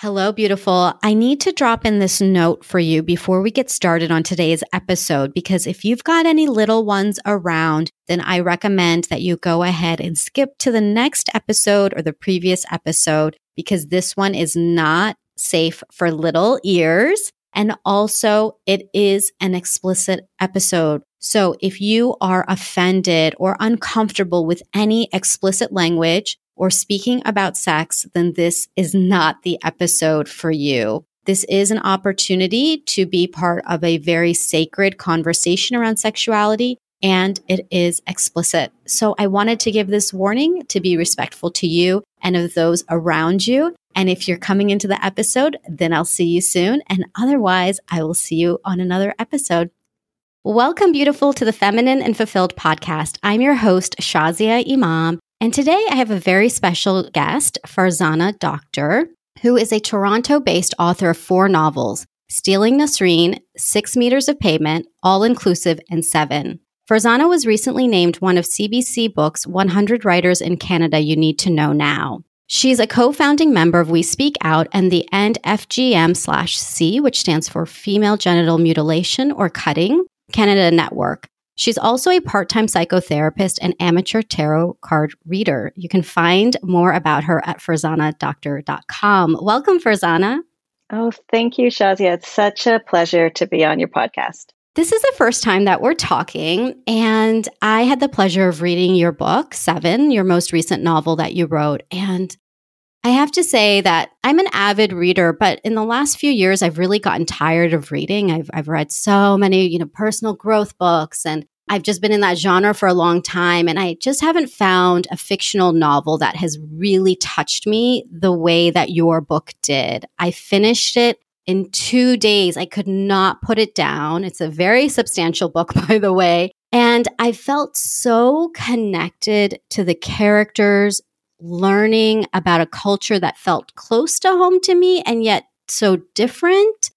Hello, beautiful. I need to drop in this note for you before we get started on today's episode because if you've got any little ones around, then I recommend that you go ahead and skip to the next episode or the previous episode because this one is not safe for little ears. And also, it is an explicit episode. So if you are offended or uncomfortable with any explicit language, or speaking about sex, then this is not the episode for you. This is an opportunity to be part of a very sacred conversation around sexuality and it is explicit. So I wanted to give this warning to be respectful to you and of those around you. And if you're coming into the episode, then I'll see you soon. And otherwise, I will see you on another episode. Welcome, beautiful, to the Feminine and Fulfilled podcast. I'm your host, Shazia Imam, and today I have a very special guest, Farzana Doctor, who is a Toronto based author of four novels Stealing Nasreen, Six Meters of Pavement, All Inclusive, and Seven. Farzana was recently named one of CBC Books 100 Writers in Canada You Need to Know Now. She's a co-founding member of We Speak Out and the End FGM slash C, which stands for Female Genital Mutilation or Cutting Canada Network. She's also a part time psychotherapist and amateur tarot card reader. You can find more about her at farzanadoctor.com. Welcome, Farzana. Oh, thank you, Shazia. It's such a pleasure to be on your podcast. This is the first time that we're talking, and I had the pleasure of reading your book, Seven, your most recent novel that you wrote. And I have to say that I'm an avid reader, but in the last few years, I've really gotten tired of reading. I've, I've read so many, you know, personal growth books and I've just been in that genre for a long time. And I just haven't found a fictional novel that has really touched me the way that your book did. I finished it in two days. I could not put it down. It's a very substantial book, by the way. And I felt so connected to the characters learning about a culture that felt close to home to me and yet so different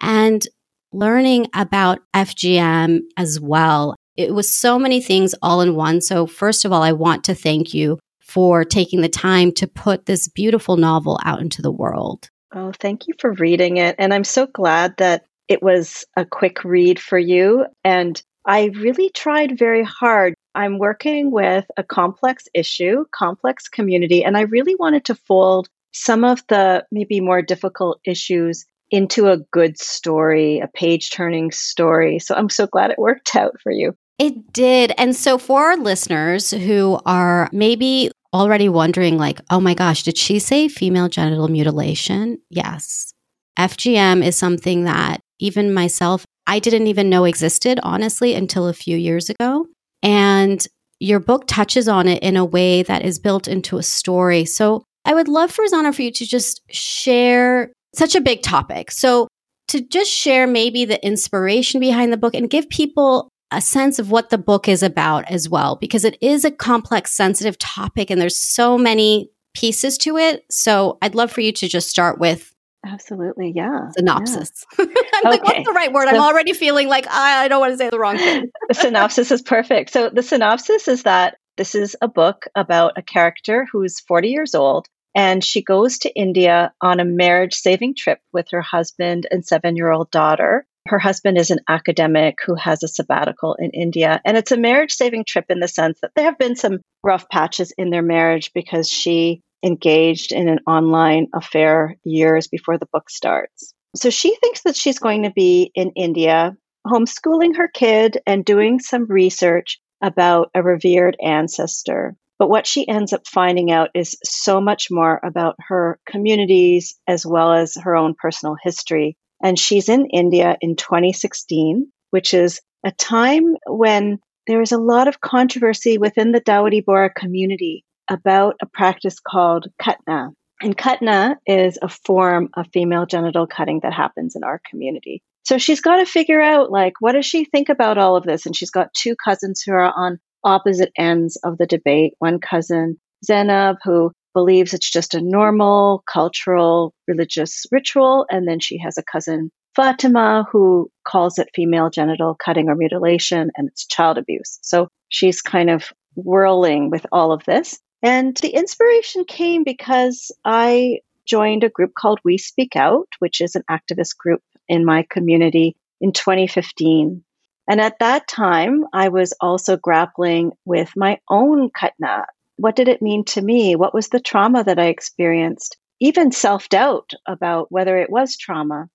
and learning about FGM as well. It was so many things all in one. So, first of all, I want to thank you for taking the time to put this beautiful novel out into the world. Oh, thank you for reading it. And I'm so glad that it was a quick read for you. And I really tried very hard I'm working with a complex issue, complex community, and I really wanted to fold some of the maybe more difficult issues into a good story, a page turning story. So I'm so glad it worked out for you. It did. And so for our listeners who are maybe already wondering, like, oh my gosh, did she say female genital mutilation? Yes. FGM is something that even myself, I didn't even know existed, honestly, until a few years ago. And your book touches on it in a way that is built into a story. So I would love Farzana for you to just share such a big topic. So to just share maybe the inspiration behind the book and give people a sense of what the book is about as well, because it is a complex, sensitive topic and there's so many pieces to it. So I'd love for you to just start with Absolutely, yeah. Synopsis. Yeah. I'm okay. like, what's the right word? So, I'm already feeling like I don't want to say the wrong thing. the synopsis is perfect. So the synopsis is that this is a book about a character who's 40 years old and she goes to India on a marriage saving trip with her husband and seven year old daughter. Her husband is an academic who has a sabbatical in India. And it's a marriage saving trip in the sense that there have been some rough patches in their marriage because she engaged in an online affair years before the book starts. So she thinks that she's going to be in India, homeschooling her kid and doing some research about a revered ancestor. But what she ends up finding out is so much more about her communities as well as her own personal history. And she's in India in 2016, which is a time when there is a lot of controversy within the Dawoodi Bohra community about a practice called khatna. And khatna is a form of female genital cutting that happens in our community. So she's got to figure out, like, what does she think about all of this? And she's got two cousins who are on opposite ends of the debate. One cousin, Zainab, who believes it's just a normal cultural religious ritual. And then she has a cousin, Fatima, who calls it female genital cutting or mutilation and it's child abuse. So she's kind of whirling with all of this. And the inspiration came because I joined a group called We Speak Out, which is an activist group in my community in 2015. And at that time, I was also grappling with my own Khatna. What did it mean to me? What was the trauma that I experienced? Even self doubt about whether it was trauma.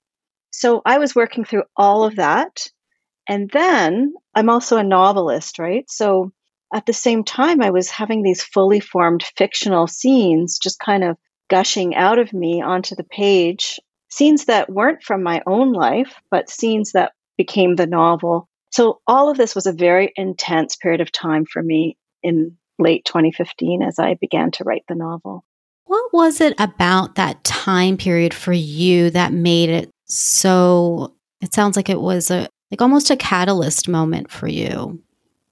So I was working through all of that. And then I'm also a novelist, right? So at the same time, I was having these fully formed fictional scenes just kind of gushing out of me onto the page. Scenes that weren't from my own life, but scenes that became the novel. So all of this was a very intense period of time for me in late 2015 as I began to write the novel. What was it about that time period for you that made it so it sounds like it was a like almost a catalyst moment for you.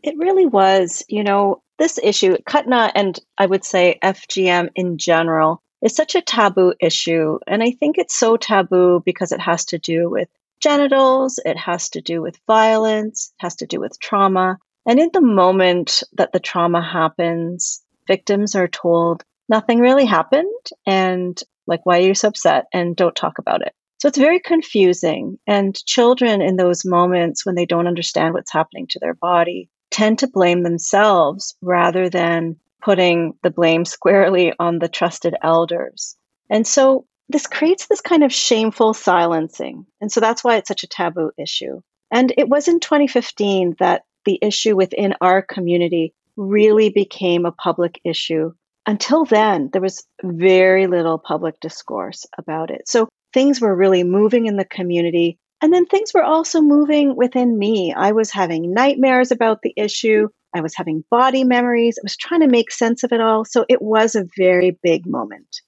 It really was. You know, this issue, Khatna and I would say FGM in general, is such a taboo issue. And I think it's so taboo because it has to do with genitals, it has to do with violence, it has to do with trauma. And in the moment that the trauma happens, victims are told nothing really happened and like, why are you so upset? And don't talk about it. So it's very confusing. And children in those moments when they don't understand what's happening to their body tend to blame themselves rather than putting the blame squarely on the trusted elders. And so this creates this kind of shameful silencing. And so that's why it's such a taboo issue. And it was in 2015 that the issue within our community really became a public issue. Until then, there was very little public discourse about it. So things were really moving in the community. And then things were also moving within me. I was having nightmares about the issue. I was having body memories. I was trying to make sense of it all. So it was a very big moment.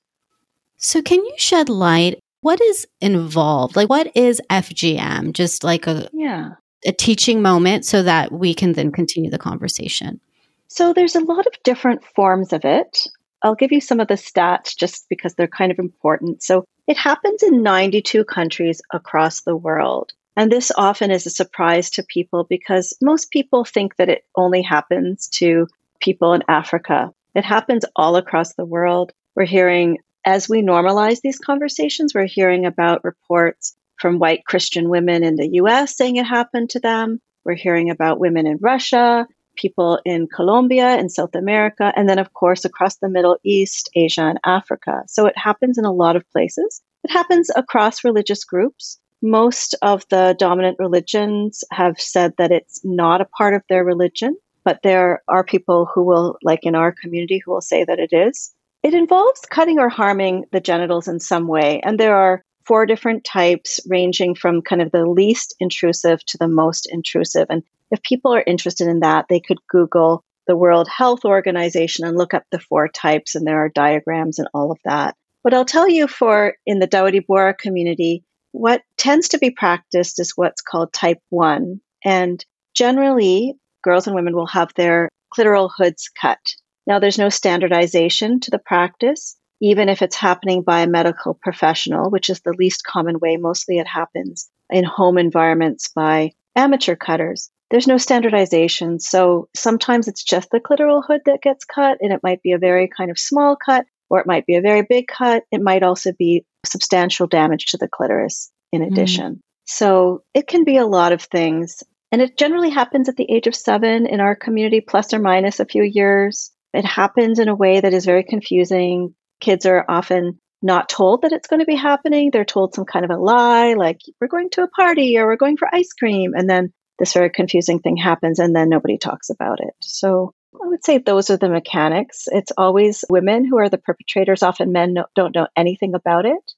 So, can you shed light? What is involved? Like, what is FGM? Just like a yeah a teaching moment, so that we can then continue the conversation. So, there's a lot of different forms of it. I'll give you some of the stats just because they're kind of important. So, it happens in 92 countries across the world. And this often is a surprise to people because most people think that it only happens to people in Africa. It happens all across the world. We're hearing, as we normalize these conversations, we're hearing about reports from white Christian women in the US saying it happened to them. We're hearing about women in Russia, people in Colombia and South America, and then, of course, across the Middle East, Asia, and Africa. So it happens in a lot of places. It happens across religious groups. Most of the dominant religions have said that it's not a part of their religion, but there are people who will, like in our community, who will say that it is. It involves cutting or harming the genitals in some way, and there are four different types ranging from kind of the least intrusive to the most intrusive. And if people are interested in that, they could Google the World Health Organization and look up the four types, and there are diagrams and all of that. But I'll tell you for in the Dawoodi Bohra community, what tends to be practiced is what's called type 1. And generally, girls and women will have their clitoral hoods cut. Now, there's no standardization to the practice, even if it's happening by a medical professional, which is the least common way. Mostly it happens in home environments by amateur cutters there's no standardization. So sometimes it's just the clitoral hood that gets cut, and it might be a very kind of small cut, or it might be a very big cut. It might also be substantial damage to the clitoris in mm. addition. Mm. So it can be a lot of things. And it generally happens at the age of seven in our community, plus or minus a few years. It happens in a way that is very confusing. Kids are often not told that it's going to be happening. They're told some kind of a lie, like, we're going to a party or we're going for ice cream. And then this very confusing thing happens and then nobody talks about it. So I would say those are the mechanics. It's always women who are the perpetrators. Often men no, don't know anything about it.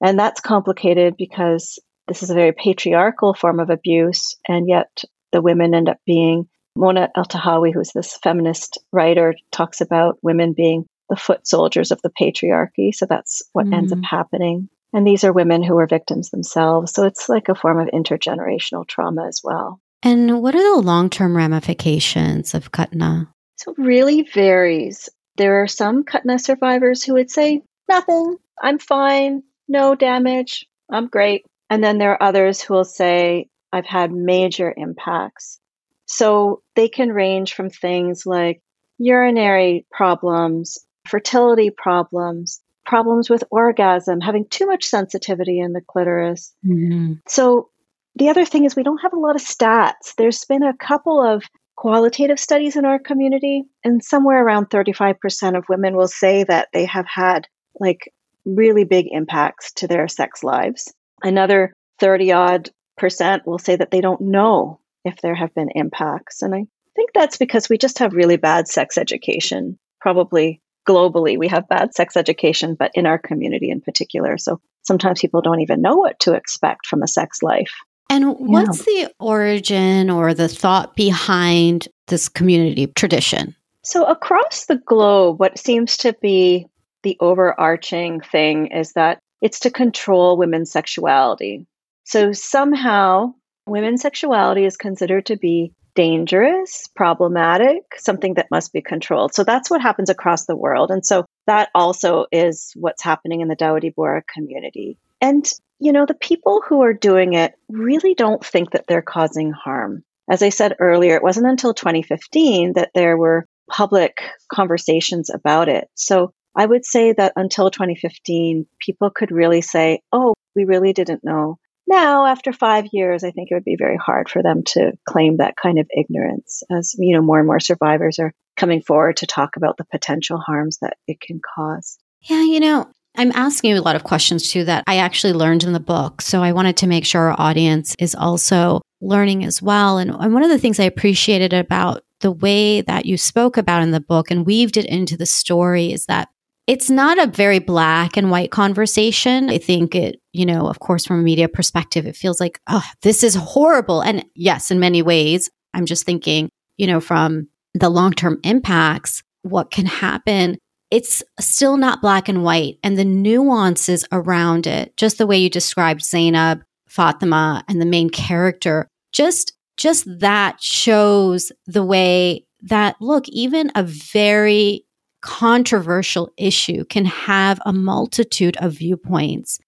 And that's complicated because this is a very patriarchal form of abuse. And yet the women end up being Mona Eltahawy, who's this feminist writer, talks about women being the foot soldiers of the patriarchy. So that's what mm-hmm. ends up mm-hmm. happening. And these are women who were victims themselves. So it's like a form of intergenerational trauma as well. And what are the long term ramifications of Khatna? So it really varies. There are some Khatna survivors who would say, nothing, I'm fine, no damage, I'm great. And then there are others who will say, I've had major impacts. So they can range from things like urinary problems, fertility problems, problems with orgasm, having too much sensitivity in the clitoris. Mm-hmm. So, the other thing is, we don't have a lot of stats. There's been a couple of qualitative studies in our community, and somewhere around 35% of women will say that they have had like really big impacts to their sex lives. Another 30 odd percent will say that they don't know if there have been impacts. And I think that's because we just have really bad sex education. Probably globally, we have bad sex education, but in our community in particular. So sometimes people don't even know what to expect from a sex life. And what's yeah. the origin or the thought behind this community tradition? So, across the globe, what seems to be the overarching thing is that it's to control women's sexuality. So, somehow, women's sexuality is considered to be dangerous, problematic, something that must be controlled. So that's what happens across the world. And so that also is what's happening in the Dawoodi Bohra community. And, you know, the people who are doing it really don't think that they're causing harm. As I said earlier, it wasn't until 2015 that there were public conversations about it. So I would say that until 2015, people could really say, oh, we really didn't know. Now, after five years, I think it would be very hard for them to claim that kind of ignorance as, you know, more and more survivors are coming forward to talk about the potential harms that it can cause. Yeah, you know, I'm asking you a lot of questions too that I actually learned in the book. So I wanted to make sure our audience is also learning as well. And, and one of the things I appreciated about the way that you spoke about in the book and weaved it into the story is that it's not a very black and white conversation. I think it, you know, of course, from a media perspective, it feels like, oh, this is horrible. And yes, in many ways, I'm just thinking, you know, from the long term impacts, what can happen. It's still not black and white. And the nuances around it, just the way you described Zainab, Fatima, and the main character, just just that shows the way that look even a very controversial issue can have a multitude of viewpoints.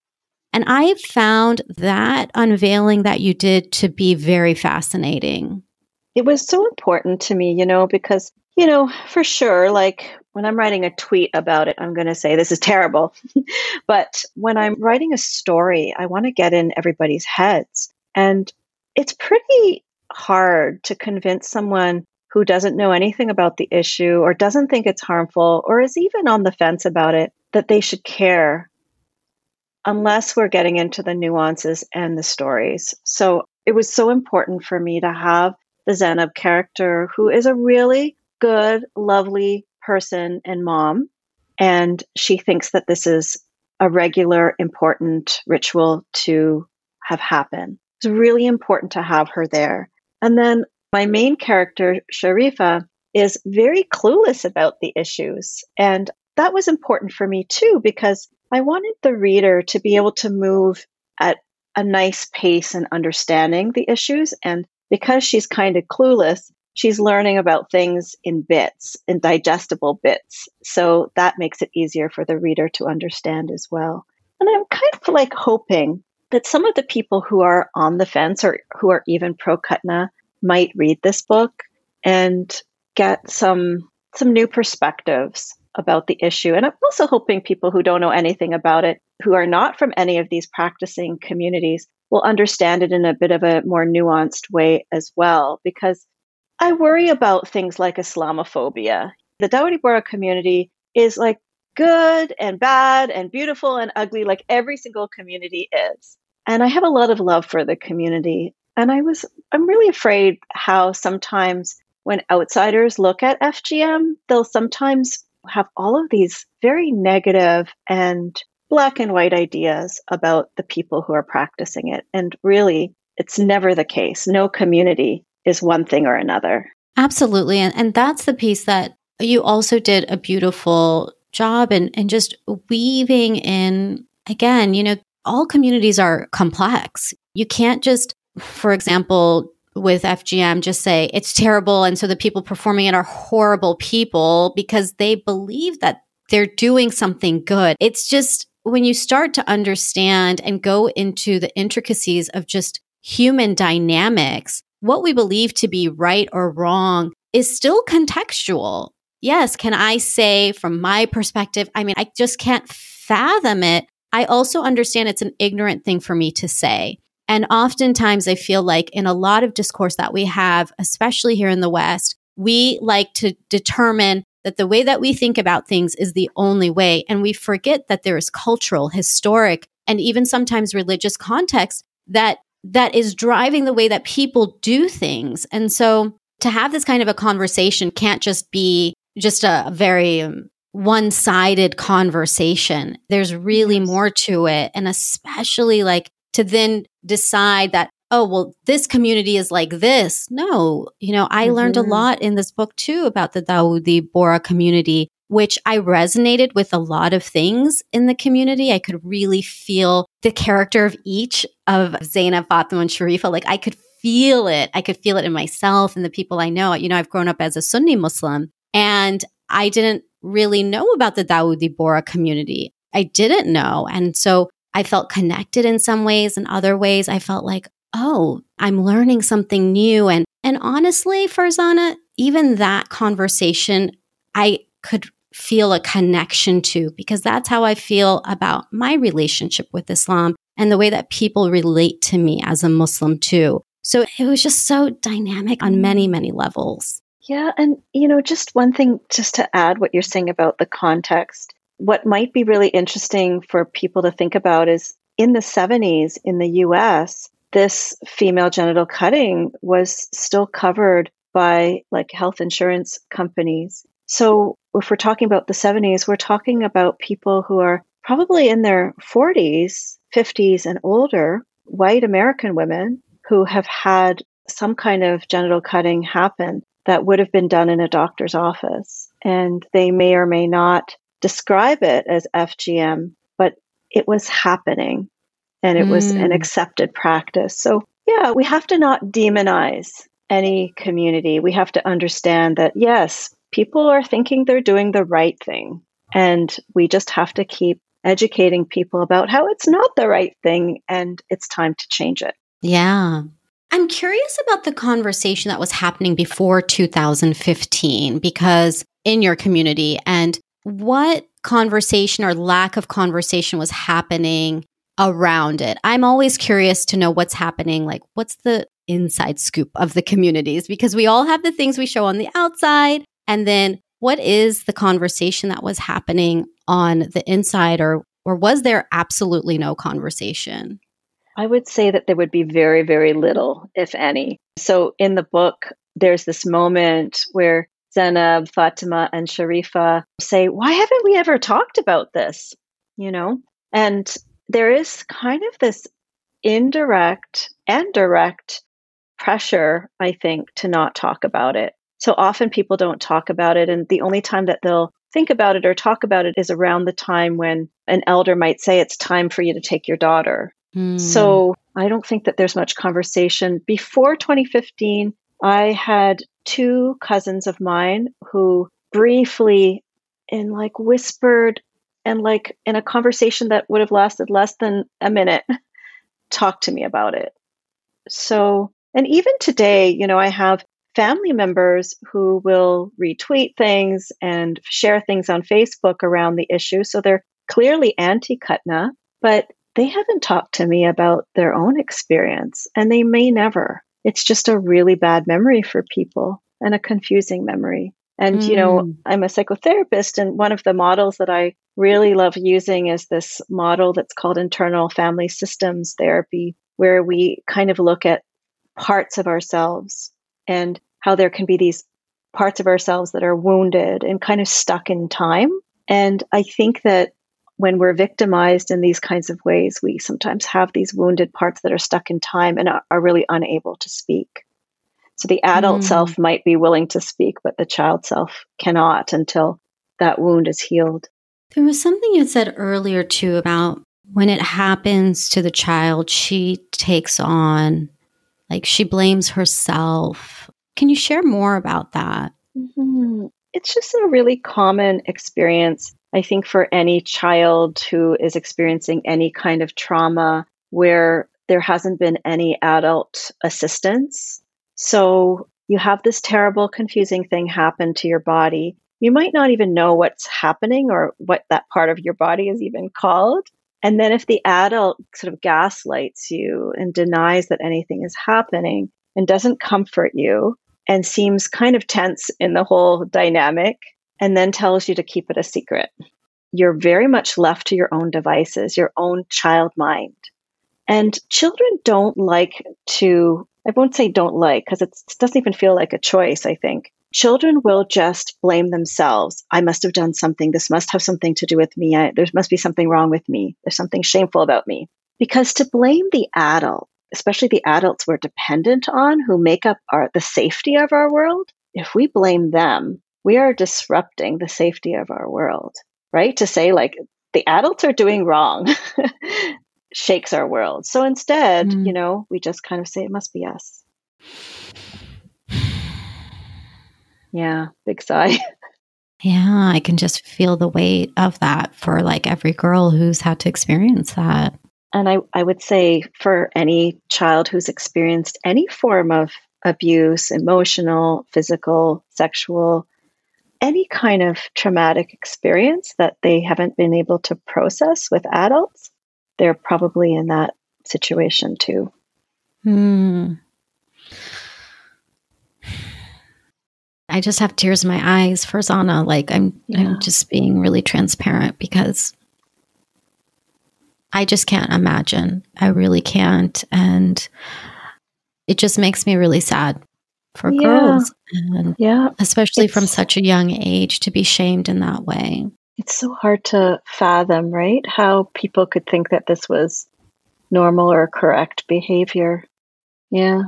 And I found that unveiling that you did to be very fascinating. It was so important to me, you know, because, you know, for sure, like when I'm writing a tweet about it, I'm going to say this is terrible. but when I'm writing a story, I want to get in everybody's heads. And it's pretty hard to convince someone who doesn't know anything about the issue or doesn't think it's harmful or is even on the fence about it that they should care unless we're getting into the nuances and the stories. So it was so important for me to have the Zainab character who is a really good, lovely person and mom. And she thinks that this is a regular, important ritual to have happen. It's really important to have her there. And then my main character, Sharifa, is very clueless about the issues. And that was important for me too, because I wanted the reader to be able to move at a nice pace and understanding the issues. And because she's kind of clueless, she's learning about things in bits, in digestible bits. So that makes it easier for the reader to understand as well. And I'm kind of like hoping that some of the people who are on the fence or who are even pro Khatna might read this book and get some some new perspectives about the issue. And I'm also hoping people who don't know anything about it, who are not from any of these practicing communities, will understand it in a bit of a more nuanced way as well. Because I worry about things like Islamophobia. The Dawoodi Bohra community is like good and bad and beautiful and ugly, like every single community is. And I have a lot of love for the community. And I was, I'm really afraid how sometimes when outsiders look at FGM, they'll sometimes have all of these very negative and black and white ideas about the people who are practicing it. And really, it's never the case. No community is one thing or another. Absolutely. And, and that's the piece that you also did a beautiful job and and just weaving in again, you know, all communities are complex. You can't just for example, with FGM, just say it's terrible. And so the people performing it are horrible people because they believe that they're doing something good. It's just when you start to understand and go into the intricacies of just human dynamics, what we believe to be right or wrong is still contextual. yes, can I say from my perspective, I mean, I just can't fathom it. I also understand it's an ignorant thing for me to say. And oftentimes I feel like in a lot of discourse that we have, especially here in the West, we like to determine that the way that we think about things is the only way. And we forget that there is cultural, historic, and even sometimes religious context that that is driving the way that people do things. And so to have this kind of a conversation can't just be just a very um, one sided conversation. There's really more to it. And especially like to then decide that, oh, well, this community is like this. No, you know, I mm-hmm. learned a mm-hmm. lot in this book too about the Dawoodi Bohra community, which I resonated with a lot of things in the community. I could really feel the character of each of Zainab, Fatima, and Sharifa. Like I could feel it. I could feel it in myself and the people I know. You know, I've grown up as a Sunni Muslim and I didn't really know about the Dawoodi Bohra community. I didn't know. And so I felt connected in some ways and other ways I felt like, oh, I'm learning something new. And and honestly, Farzana, even that conversation, I could feel a connection to because that's how I feel about my relationship with Islam and the way that people relate to me as a Muslim too. So it was just so dynamic on mm-hmm. many, many levels. Yeah. And, you know, just one thing, just to add what you're saying about the context, what might be really interesting for people to think about is in the 70s in the US, this female genital cutting was still covered by like health insurance companies. So if we're talking about the 70s, we're talking about people who are probably in their 40s, 50s, and older, white American women who have had some kind of genital cutting happen that would have been done in a doctor's office. And they may or may not describe it as FGM, but it was happening and it mm. was an mm. accepted practice. So, yeah, we have to not demonize any community. We have to understand that, yes, people are thinking they're doing the right thing. And we just have to keep educating people about how it's not the right thing and it's time to change it. Yeah. I'm curious about the conversation that was happening before 2015 because in your community and what conversation or lack of conversation was happening around it. I'm always curious to know what's happening. Like, what's the inside scoop of the communities? Because we all have the things we show on the outside. And then what is the conversation that was happening on the inside, or, or was there absolutely no conversation? I would say that there would be very, very little, if any. So in the book, there's this moment where Zainab, Fatima, and Sharifa say, Why haven't we ever talked about this? You know? And there is kind of this indirect and direct pressure, I think, to not talk about it. So often people don't talk about it. And the only time that they'll think about it or talk about it is around the time when an elder might say, It's time for you to take your daughter. Mm. So I don't think that there's much conversation. Before 2015, I had two cousins of mine who briefly, in like whispered and like in a conversation that would have lasted less than a minute, talked to me about it. So, and even today, you know, I have family members who will retweet things and share things on Facebook around the issue. So they're clearly anti Khatna, but they haven't talked to me about their own experience and they may never. It's just a really bad memory for people and a confusing memory. And, mm. you know, mm. I'm a psychotherapist, and one of the models that I really love using is this model that's called internal family systems therapy, where we kind of look at parts of ourselves and how there can be these parts of ourselves that are wounded and kind of stuck in time. And I think that when we're victimized in these kinds of ways, we sometimes have these wounded parts that are stuck in time and are, are really unable to speak. So the adult mm. self might be willing to speak, but the child self cannot until that wound is healed. There was something you said earlier too about when it happens to the child, she takes on, like, she blames herself. Can you share more about that? Mm-hmm. It's just a really common experience I think for any child who is experiencing any kind of trauma where there hasn't been any adult assistance. So you have this terrible, confusing thing happen to your body, you might not even know what's happening or what that part of your body is even called. And then if the adult sort of gaslights you and denies that anything is happening and doesn't comfort you and seems kind of tense in the whole dynamic and then tells you to keep it a secret, you're very much left to your own devices, your own child mind. And children don't like to, I won't say don't like, because it doesn't even feel like a choice, I think. Children will just blame themselves. I must have done something. This must have something to do with me. I, there must be something wrong with me. There's something shameful about me. Because to blame the adult, especially the adults we're dependent on who make up our, the safety of our world, if we blame them, we are disrupting the safety of our world, right? To say, like, the adults are doing wrong shakes our world. So instead, mm. you know, we just kind of say it must be us. Yeah, big sigh. Yeah, I can just feel the weight of that for like every girl who's had to experience that. And I, I would say for any child who's experienced any form of abuse, emotional, physical, sexual, any kind of traumatic experience that they haven't been able to process with adults, they're probably in that situation too. Hmm. I just have tears in my eyes Farzana. Like I'm, yeah. I'm just being really transparent because I just can't imagine. I really can't, and it just makes me really sad for yeah. girls, and yeah, especially it's, from such a young age to be shamed in that way. It's so hard to fathom, right? How people could think that this was normal or correct behavior. Yeah.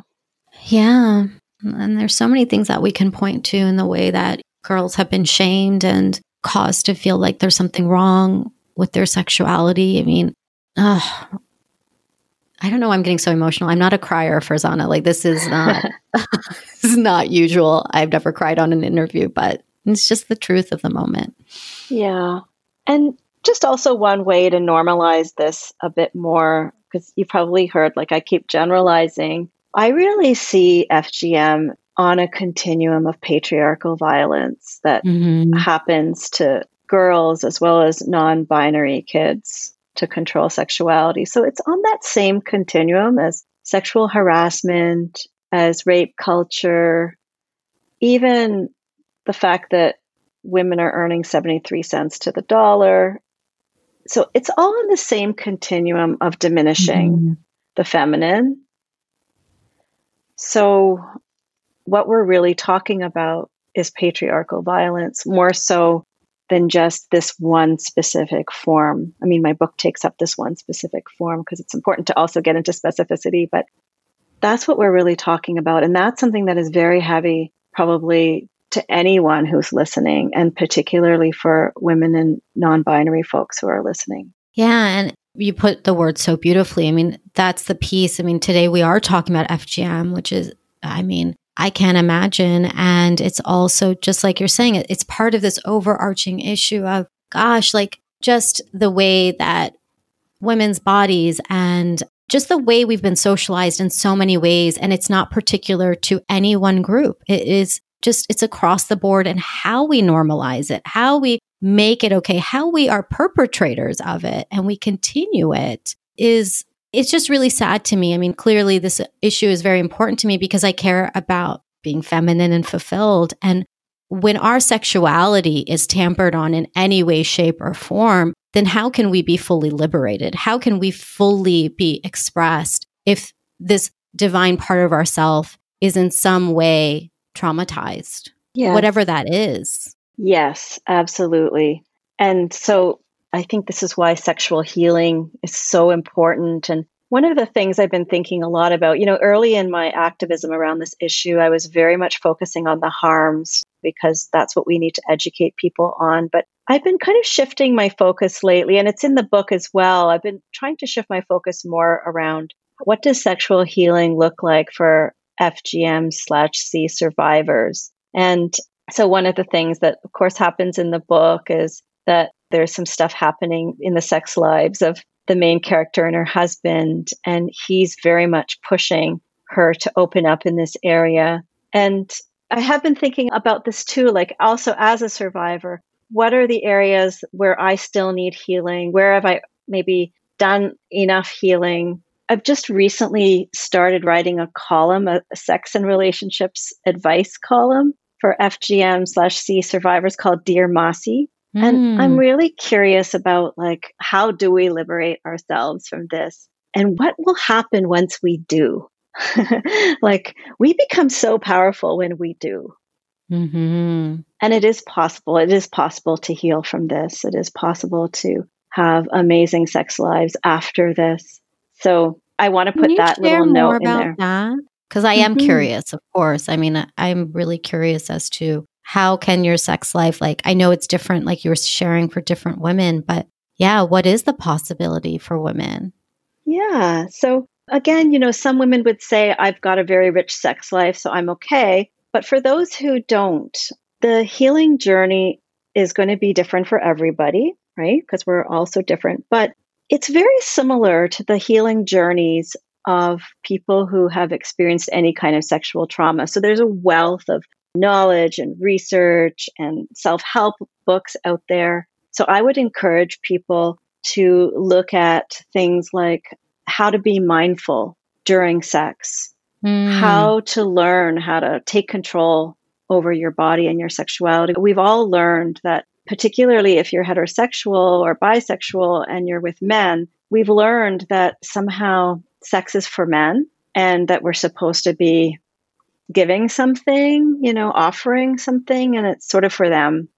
Yeah. And there's so many things that we can point to in the way that girls have been shamed and caused to feel like there's something wrong with their sexuality. I mean, uh, I don't know. I'm getting so emotional. I'm not a crier Farzana. Like this is not this is not usual. I've never cried on an interview, but it's just the truth of the moment. Yeah. And just also one way to normalize this a bit more, because you probably heard, like I keep generalizing, I really see FGM on a continuum of patriarchal violence that mm-hmm. happens to girls as well as non binary kids to control sexuality. So it's on that same continuum as sexual harassment, as rape culture, even the fact that women are earning 73 cents to the dollar. So it's all in the same continuum of diminishing mm-hmm. the feminine so, what we're really talking about is patriarchal violence more so than just this one specific form. I mean, my book takes up this one specific form because it's important to also get into specificity, but that's what we're really talking about. And that's something that is very heavy, probably to anyone who's listening, and particularly for women and non binary folks who are listening. Yeah. And you put the word so beautifully. I mean, that's the piece. I mean, today we are talking about FGM, which is, I mean, I can't imagine. And it's also just like you're saying, it's part of this overarching issue of, gosh, like just the way that women's bodies and just the way we've been socialized in so many ways. And it's not particular to any one group. It is just, it's across the board and how we normalize it, how we make it okay, how we are perpetrators of it and we continue it is it's just really sad to me. I mean, clearly this issue is very important to me because I care about being feminine and fulfilled. And when our sexuality is tampered on in any way, shape, or form, then how can we be fully liberated? How can we fully be expressed if this divine part of ourself is in some way traumatized? Yeah. Whatever that is. Yes, absolutely. And so I think this is why sexual healing is so important. And one of the things I've been thinking a lot about, you know, early in my activism around this issue, I was very much focusing on the harms because that's what we need to educate people on. But I've been kind of shifting my focus lately, and it's in the book as well. I've been trying to shift my focus more around what does sexual healing look like for FGM slash C survivors? And so, one of the things that, of course, happens in the book is that there's some stuff happening in the sex lives of the main character and her husband, and he's very much pushing her to open up in this area. And I have been thinking about this too, like also as a survivor, what are the areas where I still need healing? Where have I maybe done enough healing? I've just recently started writing a column, a, sex and relationships advice column for FGM slash C survivors called Dear Mossy. Mm. And hmm. I'm really curious about like how do we liberate ourselves from this? And what will happen once we do? like we become so powerful when we do. Mm-hmm. And it is possible. It is possible to heal from this. It is possible to have amazing sex lives after this. So I want to put that little note in there. Because I am mm-hmm. curious, of course. I mean, I'm really curious as to how can your sex life, like, I know it's different, like you were sharing for different women, but yeah, what is the possibility for women? Yeah. So again, you know, some women would say, I've got a very rich sex life, so I'm okay. But for those who don't, the healing journey is going to be different for everybody, right? Because we're all so different. But it's very similar to the healing journeys of people who have experienced any kind of sexual trauma. So there's a wealth of knowledge and research and self help books out there. So I would encourage people to look at things like how to be mindful during sex, mm. how to learn how to take control over your body and your sexuality. We've all learned that, particularly if you're heterosexual or bisexual and you're with men, we've learned that somehow sex is for men and that we're supposed to be giving something, you know, offering something, and it's sort of for them.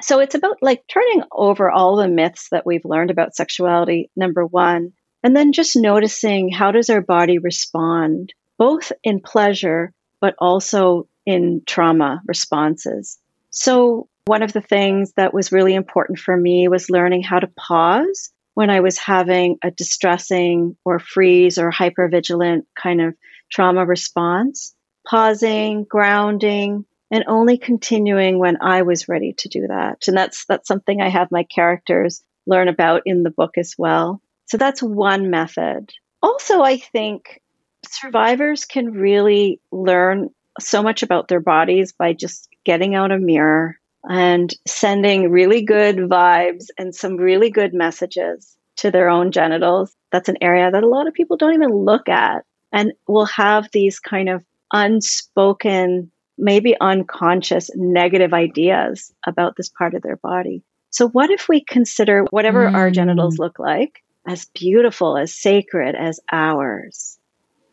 So it's about like turning over all the myths that we've learned about sexuality, number one, and then just noticing how does our body respond, both in pleasure, but also in trauma responses. So one of the things that was really important for me was learning how to pause when I was having a distressing or freeze or hypervigilant kind of trauma response, pausing, grounding, and only continuing when I was ready to do that. And that's that's something I have my characters learn about in the book as well. So that's one method. Also, I think survivors can really learn so much about their bodies by just getting out a mirror and sending really good vibes and some really good messages to their own genitals. That's an area that a lot of people don't even look at and will have these kind of unspoken, maybe unconscious negative ideas about this part of their body. So, what if we consider whatever mm. our genitals look like as beautiful, as sacred as ours.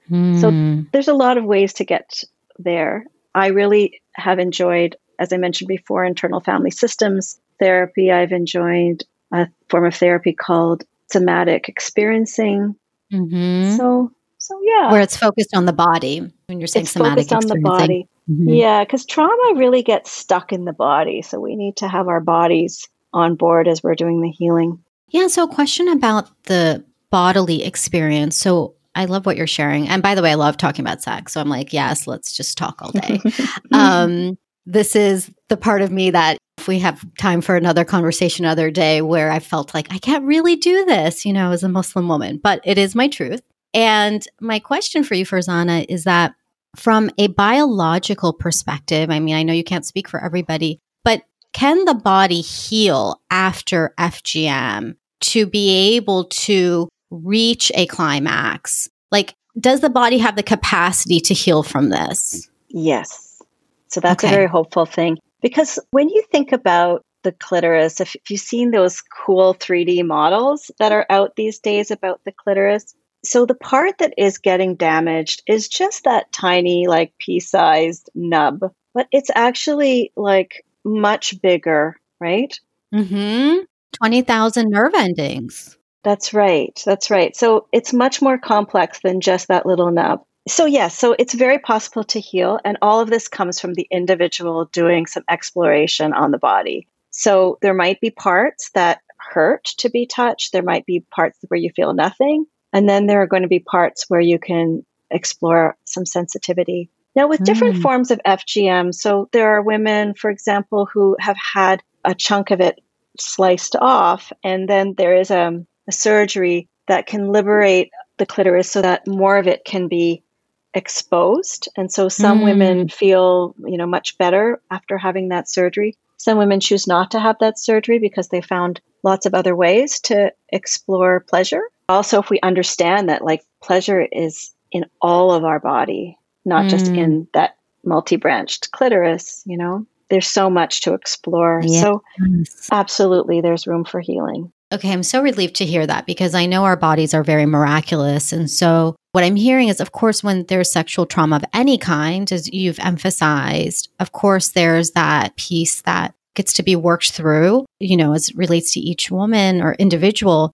Mm. So hmm. there's a lot of ways to get there. I really have enjoyed, as I mentioned before, internal family systems therapy. I've enjoyed a form of therapy called somatic experiencing. Mm-hmm. So, so yeah, where it's focused on the body. When you're saying it's somatic, focused on the body. Mm-hmm. Yeah, because trauma really gets stuck in the body. So we need to have our bodies on board as we're doing the healing. Yeah. So, a question about the bodily experience. So, I love what you're sharing. And by the way, I love talking about sex. So, I'm like, yes, let's just talk all day. um, this is the part of me that if we have time for another conversation another day where I felt like I can't really do this, you know, as a Muslim woman, but it is my truth. And my question for you, Farzana, is that from a biological perspective, I mean, I know you can't speak for everybody, but can the body heal after FGM to be able to reach a climax? Like, does the body have the capacity to heal from this? Yes. So that's okay. a very hopeful thing. Because when you think about the clitoris, if, if you've seen those cool 3D models that are out these days about the clitoris, so the part that is getting damaged is just that tiny, like pea sized nub, but it's actually like much bigger, right? Mm-hmm. 20,000 nerve endings. That's right. That's right. So it's much more complex than just that little nub. So, yes, yeah, so it's very possible to heal. And all of this comes from the individual doing some exploration on the body. So, there might be parts that hurt to be touched, there might be parts where you feel nothing. And then there are going to be parts where you can explore some sensitivity. Now, with different mm. forms of FGM, so there are women, for example, who have had a chunk of it sliced off, and then there is a, a surgery that can liberate the clitoris so that more of it can be exposed. And so some mm. women feel, you know, much better after having that surgery. Some women choose not to have that surgery because they found lots of other ways to explore pleasure. Also, if we understand that like pleasure is in all of our body, not mm. just in that multi branched clitoris, you know, there's so much to explore. Yes. So, absolutely, there's room for healing. Okay, I'm so relieved to hear that because I know our bodies are very miraculous. And so, what I'm hearing is, of course, when there's sexual trauma of any kind, as you've emphasized, of course, there's that piece that gets to be worked through, you know, as relates to each woman or individual.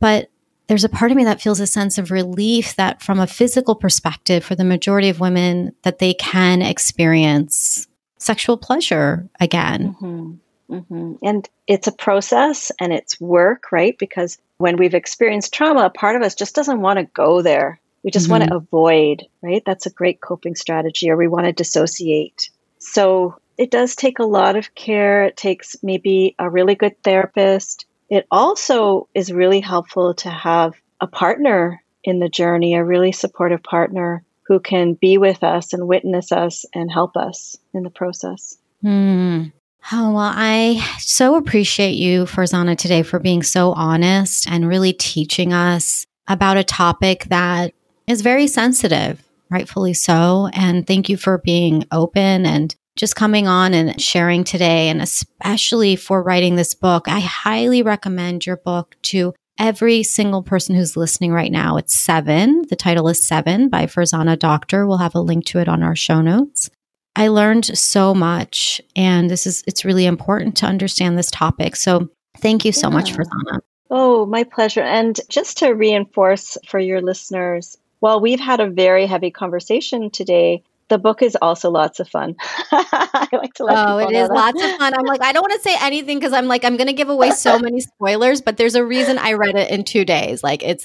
But there's a part of me that feels a sense of relief that from a physical perspective for the majority of women that they can experience sexual pleasure again. Mm-hmm. Mm-hmm. And it's a process and it's work, right? Because when we've experienced trauma, a part of us just doesn't want to go there. We just mm-hmm. want to avoid, right? That's a great coping strategy, or we want to dissociate. So it does take a lot of care. It takes maybe a really good therapist. It also is really helpful to have a partner in the journey, a really supportive partner who can be with us and witness us and help us in the process. Hmm. Oh, well, I so appreciate you, Farzana, today for being so honest and really teaching us about a topic that is very sensitive, rightfully so. And thank you for being open and just coming on and sharing today, and especially for writing this book. I highly recommend your book to every single person who's listening right now. It's Seven. The title is Seven by Farzana Doctor. We'll have a link to it on our show notes. I learned so much and this is it's really important to understand this topic. So thank you so yeah. much, Farzana. Oh, my pleasure. And just to reinforce for your listeners, while we've had a very heavy conversation today, the book is also lots of fun. I like to let Oh, it is lots of fun. I'm like, I don't want to say anything because I'm like, I'm going to give away so many spoilers, but there's a reason I read it in two days. Like it's,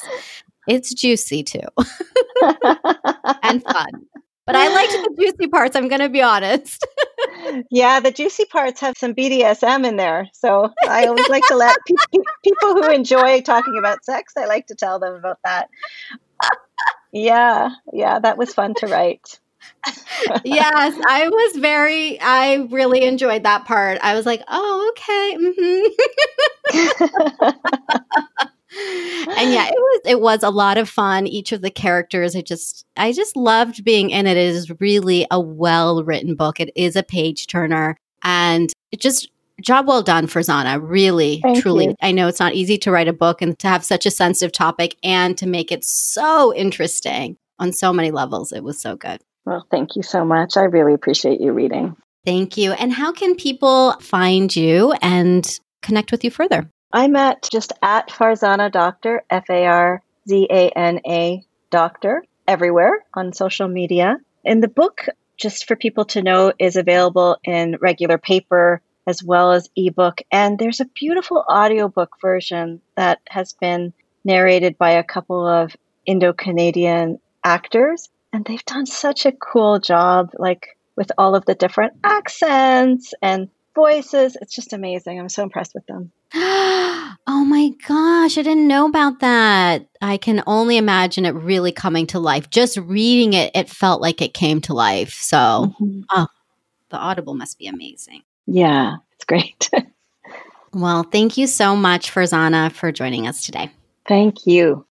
it's juicy too and fun. But I liked the juicy parts. I'm going to be honest. yeah, the juicy parts have some BDSM in there. So I always like to let pe- pe- people who enjoy talking about sex, I like to tell them about that. Yeah, yeah, that was fun to write. yes, I was very, I really enjoyed that part. I was like, oh, okay. Mm-hmm. and yeah, it was it was a lot of fun. Each of the characters, I just I just loved being in it. It is really a well written book. It is a page turner, and it just job well done Farzana. Really, Thank truly. You. I know it's not easy to write a book and to have such a sensitive topic and to make it so interesting on so many levels. It was so good. Well, thank you so much. I really appreciate you reading. Thank you. And how can people find you and connect with you further? I'm at just at Farzana Doctor, F A R Z A N A Doctor, everywhere on social media. And the book, just for people to know, is available in regular paper as well as ebook. And there's a beautiful audiobook version that has been narrated by a couple of Indo Canadian actors and they've done such a cool job, like with all of the different accents and voices. It's just amazing. I'm so impressed with them. oh my gosh, I didn't know about that. I can only imagine it really coming to life. Just reading it, it felt like it came to life. So, mm-hmm. oh, the Audible must be amazing. Yeah, it's great. well, thank you so much, Farzana, for joining us today. Thank you.